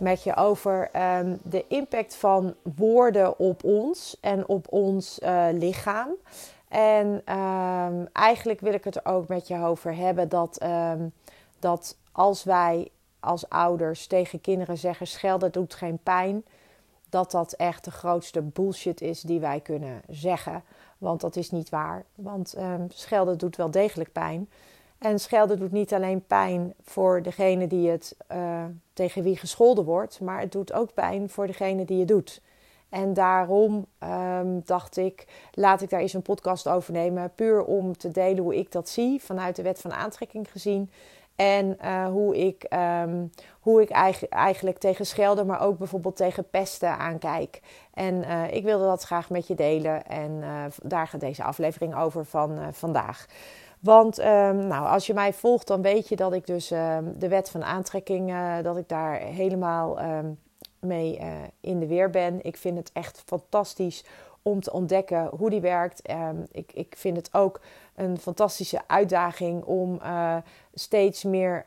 met je over um, de impact van woorden op ons en op ons uh, lichaam. En um, eigenlijk wil ik het er ook met je over hebben dat, um, dat als wij als ouders tegen kinderen zeggen: schelden doet geen pijn, dat dat echt de grootste bullshit is die wij kunnen zeggen. Want dat is niet waar. Want schelden doet wel degelijk pijn. En schelden doet niet alleen pijn voor degene die het, uh, tegen wie gescholden wordt, maar het doet ook pijn voor degene die het doet. En daarom um, dacht ik, laat ik daar eens een podcast over nemen. Puur om te delen hoe ik dat zie, vanuit de wet van aantrekking gezien. En uh, hoe ik, um, hoe ik eigenlijk, eigenlijk tegen schelden, maar ook bijvoorbeeld tegen pesten aankijk. En uh, ik wilde dat graag met je delen. En daar gaat deze aflevering over van vandaag. Want um, nou, als je mij volgt, dan weet je dat ik dus um, de wet van aantrekking, uh, dat ik daar helemaal um, mee uh, in de weer ben. Ik vind het echt fantastisch om te ontdekken hoe die werkt. ik, ik vind het ook een fantastische uitdaging om uh, steeds meer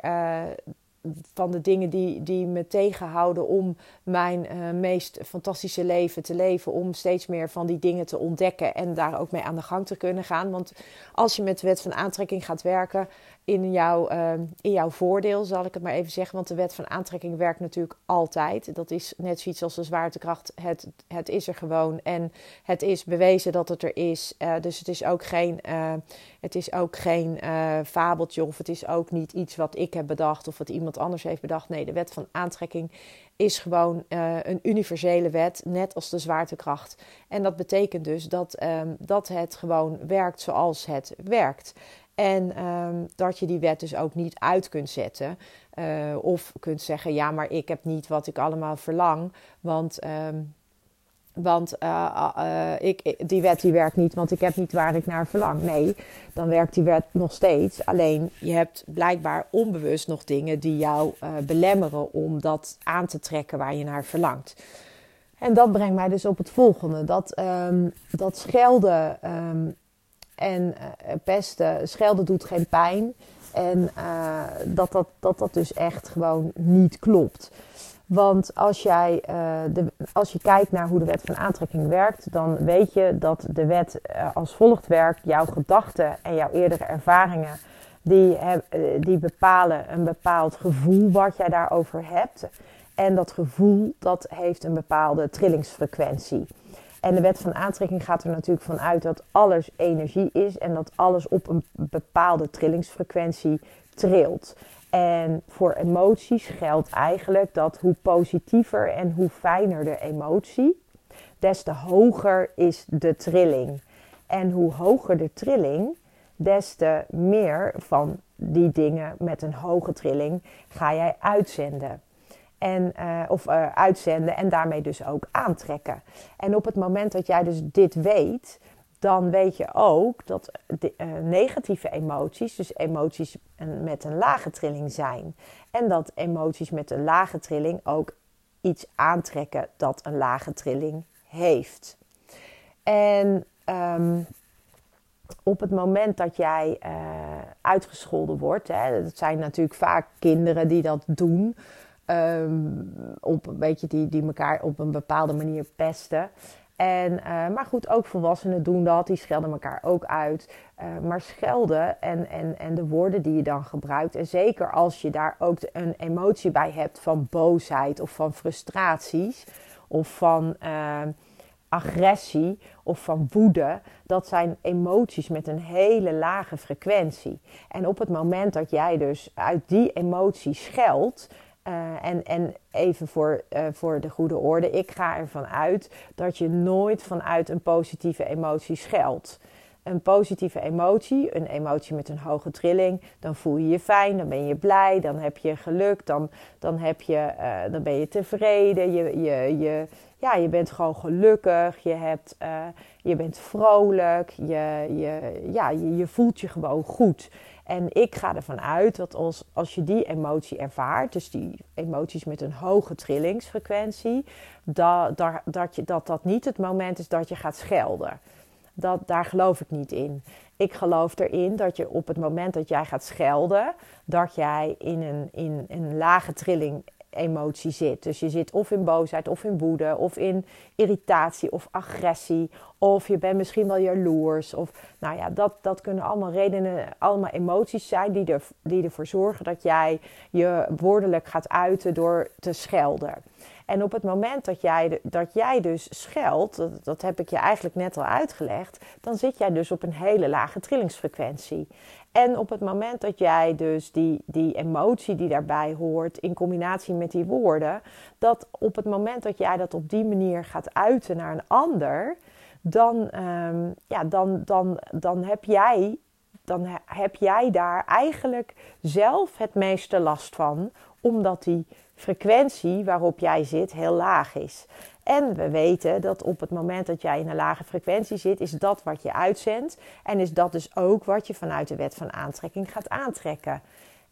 van de dingen die, die me tegenhouden om mijn uh, meest fantastische leven te leven. Om steeds meer van die dingen te ontdekken en daar ook mee aan de gang te kunnen gaan. Want als je met de wet van aantrekking gaat werken, in, jouw, uh, in jouw voordeel, zal ik het maar even zeggen. Want de wet van aantrekking werkt natuurlijk altijd. Dat is net zoiets als de zwaartekracht. Het, het is er gewoon. En het is bewezen dat het er is. Uh, dus het is ook geen, uh, het is ook geen fabeltje. Of het is ook niet iets wat ik heb bedacht. Of wat iemand anders heeft bedacht. Nee, de wet van aantrekking is gewoon een universele wet. Net als de zwaartekracht. En dat betekent dus dat, um, dat het gewoon werkt zoals het werkt. En um, dat je die wet dus ook niet uit kunt zetten. Uh, of kunt zeggen, ja, maar ik heb niet wat ik allemaal verlang. Want, um, want uh, uh, ik, die wet die werkt niet, want ik heb niet waar ik naar verlang. Nee, dan werkt die wet nog steeds. Alleen je hebt blijkbaar onbewust nog dingen die jou belemmeren om dat aan te trekken waar je naar verlangt. En dat brengt mij dus op het volgende: dat, um, dat schelden en uh, pesten, schelden doet geen pijn. En uh, dat, dat, dat dat dus echt gewoon niet klopt. Want als, jij, uh, de, als je kijkt naar hoe de wet van aantrekking werkt, dan weet je dat de wet als volgt werkt. Jouw gedachten en jouw eerdere ervaringen, die, die bepalen een bepaald gevoel wat jij daarover hebt. En dat gevoel, dat heeft een bepaalde trillingsfrequentie. En de wet van aantrekking gaat er natuurlijk van uit dat alles energie is en dat alles op een bepaalde trillingsfrequentie trilt. En voor emoties geldt eigenlijk dat hoe positiever en hoe fijner de emotie, des te hoger is de trilling. En hoe hoger de trilling, des te meer van die dingen met een hoge trilling ga jij uitzenden en, uh, of uh, uitzenden en daarmee dus ook aantrekken. En op het moment dat jij dus dit weet, dan weet je ook dat de, uh, negatieve emoties, dus emoties met een lage trilling zijn. En dat emoties met een lage trilling ook iets aantrekken dat een lage trilling heeft. En um, op het moment dat jij uitgescholden wordt, hè, dat zijn natuurlijk vaak kinderen die dat doen. Um, op, weet je, die, die elkaar op een bepaalde manier pesten. En, uh, maar goed, ook volwassenen doen dat. Die schelden elkaar ook uit. Uh, maar schelden en, en, en de woorden die je dan gebruikt. En zeker als je daar ook een emotie bij hebt van boosheid of van frustraties. Of van uh, agressie of van woede, dat zijn emoties met een hele lage frequentie. En op het moment dat jij dus uit die emotie scheldt, uh, en, en even voor, uh, voor de goede orde, ik ga ervan uit dat je nooit vanuit een positieve emotie scheldt. Een positieve emotie, een emotie met een hoge trilling, dan voel je je fijn, dan ben je blij, dan heb je geluk, dan, dan, heb je, uh, dan ben je tevreden, je, je, je, ja, je bent gewoon gelukkig, je, hebt, je bent vrolijk, je, je, ja, je, je voelt je gewoon goed. En ik ga ervan uit dat als, als je die emotie ervaart, dus die emoties met een hoge trillingsfrequentie, dat, dat, dat, dat niet het moment is dat je gaat schelden. Dat, daar geloof ik niet in. Ik geloof erin dat je op het moment dat jij gaat schelden, dat jij in een, in een lage trilling emotie zit. Dus je zit of in boosheid, of in woede, of in irritatie of agressie. Of je bent misschien wel jaloers. Of nou ja, dat, dat kunnen allemaal redenen, allemaal emoties zijn die, er, die ervoor zorgen dat jij je woordelijk gaat uiten door te schelden. En op het moment dat jij, dat jij dus scheldt, dat, dat heb ik je eigenlijk net al uitgelegd, dan zit jij dus op een hele lage trillingsfrequentie. En op het moment dat jij dus die, die emotie die daarbij hoort, in combinatie met die woorden, dat op het moment dat jij dat op die manier gaat uiten naar een ander, dan, ehm, ja, dan, dan, dan, heb jij, dan heb jij daar eigenlijk zelf het meeste last van, omdat die frequentie waarop jij zit heel laag is. En we weten dat op het moment dat jij in een lage frequentie zit, is dat wat je uitzendt. En is dat dus ook wat je vanuit de wet van aantrekking gaat aantrekken.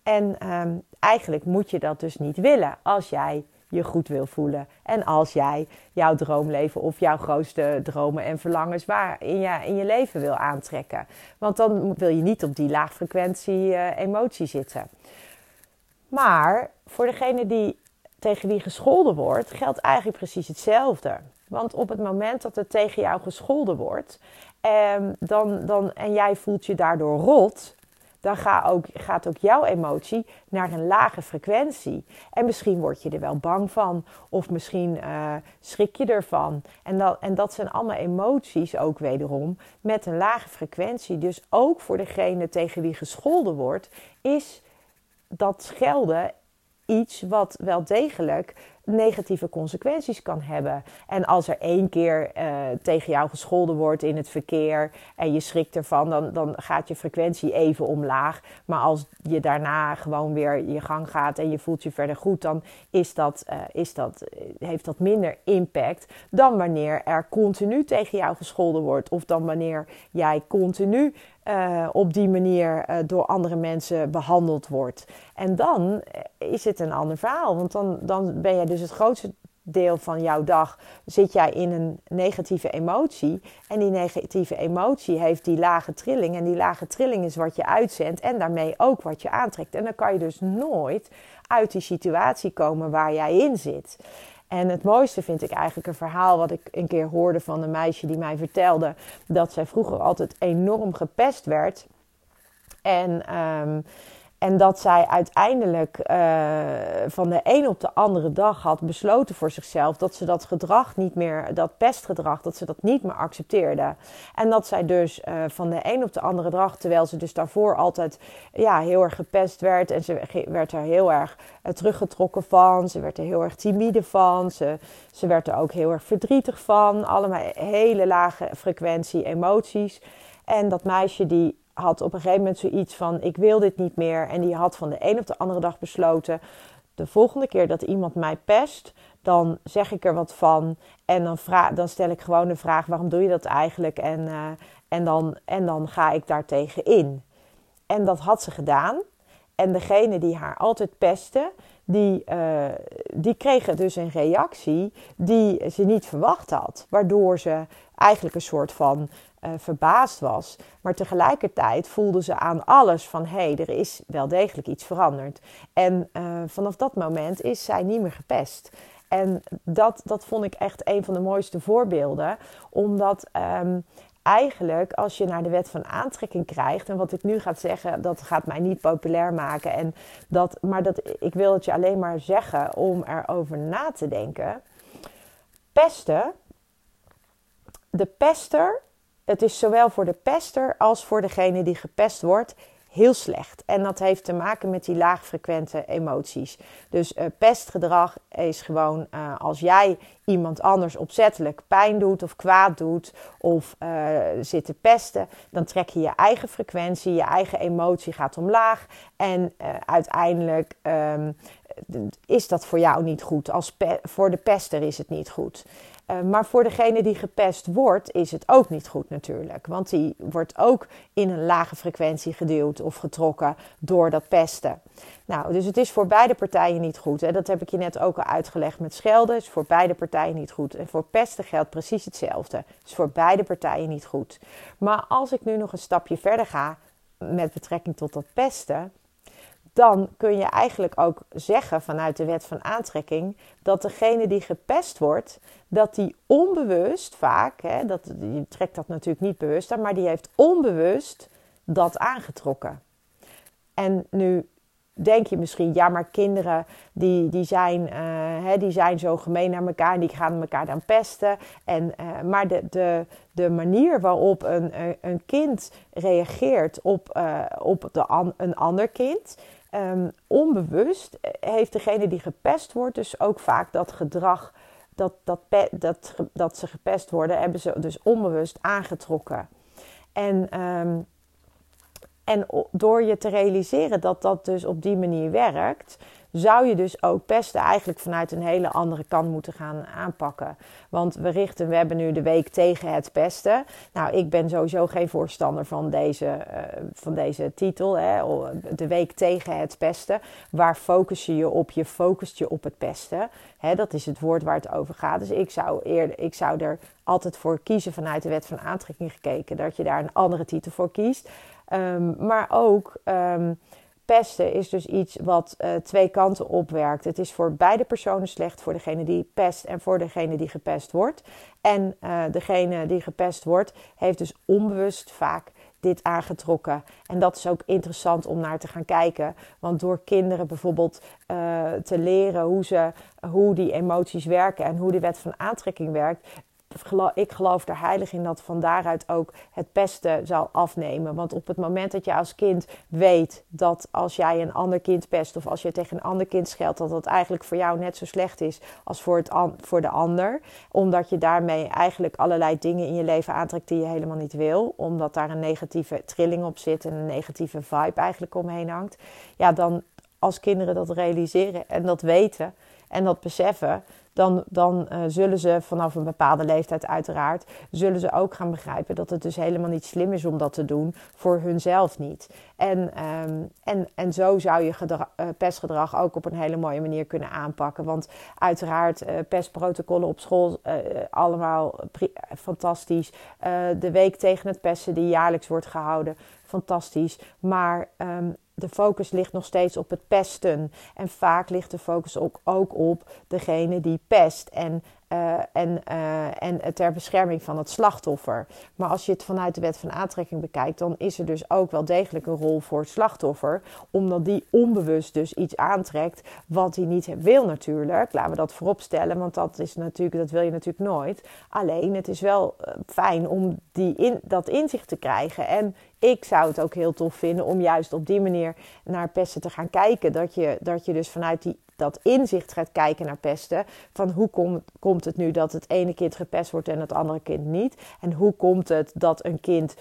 En um, eigenlijk moet je dat dus niet willen als jij je goed wil voelen. En als jij jouw droomleven of jouw grootste dromen en verlangens waar in je, in je leven wil aantrekken. Want dan wil je niet op die laagfrequentie uh, emotie zitten. Maar voor degene die tegen wie gescholden wordt, geldt eigenlijk precies hetzelfde. Want op het moment dat er tegen jou gescholden wordt um, dan, dan, en jij voelt je daardoor rot, dan gaat ook, gaat ook jouw emotie naar een lage frequentie. En misschien word je er wel bang van, of misschien uh, schrik je ervan. En dat, en dat zijn allemaal emoties ook wederom met een lage frequentie. Dus ook voor degene tegen wie gescholden wordt, is dat schelden iets wat wel degelijk negatieve consequenties kan hebben. En als er één keer uh, tegen jou gescholden wordt in het verkeer en je schrikt ervan, dan, dan gaat je frequentie even omlaag. Maar als je daarna gewoon weer je gang gaat en je voelt je verder goed, dan is dat, uh, is dat, heeft dat minder impact dan wanneer er continu tegen jou gescholden wordt. Of dan wanneer jij continu op die manier door andere mensen behandeld wordt. En dan is het een ander verhaal. Want dan, dan ben jij dus het grootste deel van jouw dag zit jij in een negatieve emotie. En die negatieve emotie heeft die lage trilling. En die lage trilling is wat je uitzendt en daarmee ook wat je aantrekt. En dan kan je dus nooit uit die situatie komen waar jij in zit. En het mooiste vind ik eigenlijk een verhaal wat ik een keer hoorde van een meisje die mij vertelde dat zij vroeger altijd enorm gepest werd. En um, en dat zij uiteindelijk uh, van de een op de andere dag had besloten voor zichzelf dat ze dat gedrag niet meer, dat pestgedrag, dat ze dat niet meer accepteerde. En dat zij dus uh, van de een op de andere dag, terwijl ze dus daarvoor altijd ja, heel erg gepest werd en ze werd er heel erg uh, teruggetrokken van, ze werd er heel erg timide van, ze, ze werd er ook heel erg verdrietig van. Allemaal hele lage frequentie emoties. En dat meisje die had op een gegeven moment zoiets van: ik wil dit niet meer. En die had van de een op de andere dag besloten: de volgende keer dat iemand mij pest, dan zeg ik er wat van. En dan, vraag, dan stel ik gewoon de vraag: waarom doe je dat eigenlijk? En, uh, en, dan, en dan ga ik daar tegen in. En dat had ze gedaan. En degene die haar altijd pestte, die, uh, die kregen dus een reactie die ze niet verwacht had. Waardoor ze eigenlijk een soort van uh, verbaasd was. Maar tegelijkertijd voelde ze aan alles van hé, hey, er is wel degelijk iets veranderd. En uh, vanaf dat moment is zij niet meer gepest. En dat, dat vond ik echt een van de mooiste voorbeelden. Omdat um, eigenlijk als je naar de wet van aantrekking krijgt, en wat ik nu ga zeggen, dat gaat mij niet populair maken. En dat, maar dat, ik wil het je alleen maar zeggen om erover na te denken. Pesten de pester, het is zowel voor de pester als voor degene die gepest wordt heel slecht. En dat heeft te maken met die laagfrequente emoties. Dus uh, pestgedrag is gewoon uh, als jij iemand anders opzettelijk pijn doet of kwaad doet of uh, zit te pesten, dan trek je je eigen frequentie, je eigen emotie gaat omlaag en uiteindelijk um, is dat voor jou niet goed. Als voor de pester is het niet goed. Uh, maar voor degene die gepest wordt, is het ook niet goed natuurlijk. Want die wordt ook in een lage frequentie geduwd of getrokken door dat pesten. Nou, dus het is voor beide partijen niet goed. Hè? Dat heb ik je net ook al uitgelegd met schelden. Het is voor beide partijen niet goed. En voor pesten geldt precies hetzelfde. Het is voor beide partijen niet goed. Maar als ik nu nog een stapje verder ga met betrekking tot dat pesten, dan kun je eigenlijk ook zeggen vanuit de wet van aantrekking dat degene die gepest wordt, dat die onbewust vaak, hè, dat, je trekt dat natuurlijk niet bewust aan, maar die heeft onbewust dat aangetrokken. En nu denk je misschien, ja, maar kinderen die, die, zijn, uh, hè, die zijn zo gemeen naar elkaar en die gaan elkaar dan pesten. En, uh, maar de, de, de manier waarop een, een kind reageert op, uh, op de an, een ander kind, um, onbewust heeft degene die gepest wordt dus ook vaak dat gedrag, dat, dat, dat, dat ze gepest worden, hebben ze dus onbewust aangetrokken. En, um, en door je te realiseren dat dat dus op die manier werkt, zou je dus ook pesten eigenlijk vanuit een hele andere kant moeten gaan aanpakken. Want we richten, we hebben nu de week tegen het pesten. Nou, ik ben sowieso geen voorstander van deze, uh, van deze titel, hè, de week tegen het pesten. Waar focus je je op? Je focust je op het pesten. Hè, dat is het woord waar het over gaat. Dus ik zou, eerder, ik zou er altijd voor kiezen vanuit de wet van aantrekking gekeken, dat je daar een andere titel voor kiest. Um, maar ook. Um, pesten is dus iets wat uh, twee kanten opwerkt. Het is voor beide personen slecht, voor degene die pest en voor degene die gepest wordt. En uh, degene die gepest wordt, heeft dus onbewust vaak dit aangetrokken. En dat is ook interessant om naar te gaan kijken. Want door kinderen bijvoorbeeld uh, te leren hoe, ze, hoe die emoties werken en hoe de wet van aantrekking werkt, ik geloof er heilig in dat van daaruit ook het pesten zal afnemen. Want op het moment dat je als kind weet dat als jij een ander kind pest of als je tegen een ander kind scheldt, dat dat eigenlijk voor jou net zo slecht is als voor, het voor de ander. Omdat je daarmee eigenlijk allerlei dingen in je leven aantrekt die je helemaal niet wil. Omdat daar een negatieve trilling op zit en een negatieve vibe eigenlijk omheen hangt. Ja, dan als kinderen dat realiseren en dat weten en dat beseffen, dan, dan uh, zullen ze vanaf een bepaalde leeftijd uiteraard, zullen ze ook gaan begrijpen dat het dus helemaal niet slim is om dat te doen, voor hunzelf niet. En, um, en, en zo zou je uh, pestgedrag ook op een hele mooie manier kunnen aanpakken. Want uiteraard uh, pestprotocollen op school, allemaal fantastisch. de week tegen het pesten die jaarlijks wordt gehouden, fantastisch. Maar um, de focus ligt nog steeds op het pesten. En vaak ligt de focus ook, ook op degene die pest. En, uh, en, uh, en ter bescherming van het slachtoffer. Maar als je het vanuit de wet van aantrekking bekijkt, dan is er dus ook wel degelijk een rol voor het slachtoffer. Omdat die onbewust dus iets aantrekt wat hij niet wil natuurlijk. Laten we dat vooropstellen, want dat, is natuurlijk, dat wil je natuurlijk nooit. Alleen, het is wel uh, fijn om die in, dat inzicht te krijgen. En ik zou het ook heel tof vinden om juist op die manier naar pesten te gaan kijken. Dat je, dat je dus vanuit die, dat inzicht gaat kijken naar pesten. Van hoe kom, komt het nu dat het ene kind gepest wordt en het andere kind niet? En hoe komt het dat een kind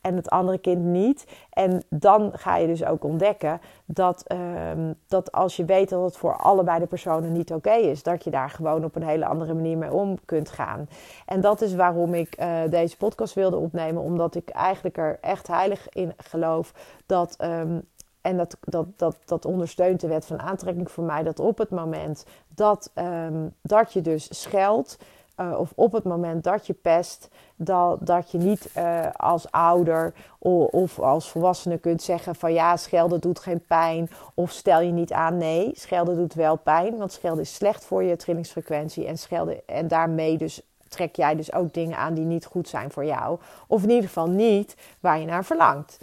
en het andere kind niet? En dan ga je dus ook ontdekken dat, um, dat als je weet dat het voor allebei de personen niet oké is, dat je daar gewoon op een hele andere manier mee om kunt gaan. En dat is waarom ik uh, deze podcast wilde opnemen, omdat ik eigenlijk er echt heilig in geloof dat um, en dat, dat, dat, dat ondersteunt de wet van aantrekking voor mij. Dat op het moment dat, um, dat je dus scheldt, uh, of op het moment dat je pest, dat, dat je niet uh, als ouder of, als volwassene kunt zeggen van ja, schelden doet geen pijn of stel je niet aan. Nee, schelden doet wel pijn, want schelden is slecht voor je trillingsfrequentie en, schelden, en daarmee dus trek jij dus ook dingen aan die niet goed zijn voor jou. Of in ieder geval niet waar je naar verlangt.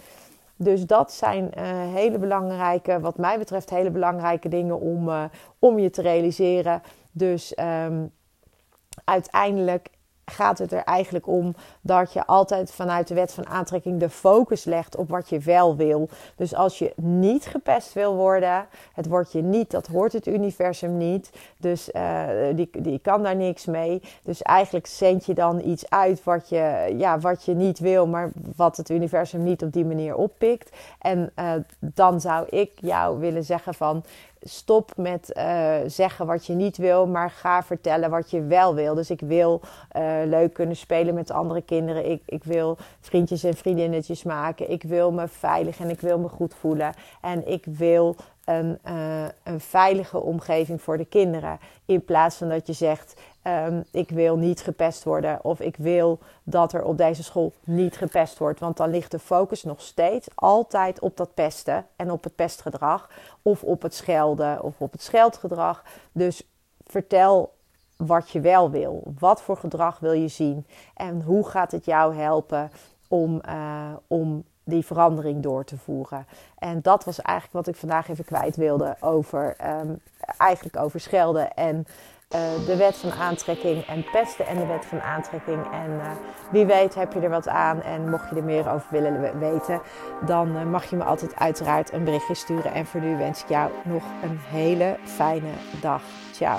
Dus dat zijn uh, hele belangrijke, wat mij betreft, hele belangrijke dingen om, om je te realiseren. Dus um, uiteindelijk gaat het er eigenlijk om dat je altijd vanuit de wet van aantrekking de focus legt op wat je wel wil. Dus als je niet gepest wil worden, het wordt je niet, dat hoort het universum niet. Dus uh, die, die kan daar niks mee. Dus eigenlijk zend je dan iets uit wat je, ja, wat je niet wil, maar wat het universum niet op die manier oppikt. En uh, dan zou ik jou willen zeggen van stop met uh, zeggen wat je niet wil, maar ga vertellen wat je wel wil. Dus ik wil uh, leuk kunnen spelen met andere kinderen. Ik, ik wil vriendjes en vriendinnetjes maken. Ik wil me veilig en ik wil me goed voelen. En ik wil een, uh, een veilige omgeving voor de kinderen. In plaats van dat je zegt: um, Ik wil niet gepest worden. Of ik wil dat er op deze school niet gepest wordt. Want dan ligt de focus nog steeds altijd op dat pesten en op het pestgedrag. Of op het schelden of op het scheldgedrag. Dus vertel wat je wel wil. Wat voor gedrag wil je zien? En hoe gaat het jou helpen om, uh, om die verandering door te voeren. En dat was eigenlijk wat ik vandaag even kwijt wilde over, um, eigenlijk over schelden en uh, de wet van aantrekking en pesten en de wet van aantrekking. En uh, wie weet heb je er wat aan en mocht je er meer over willen weten, dan uh, mag je me altijd uiteraard een berichtje sturen. En voor nu wens ik jou nog een hele fijne dag. Ciao.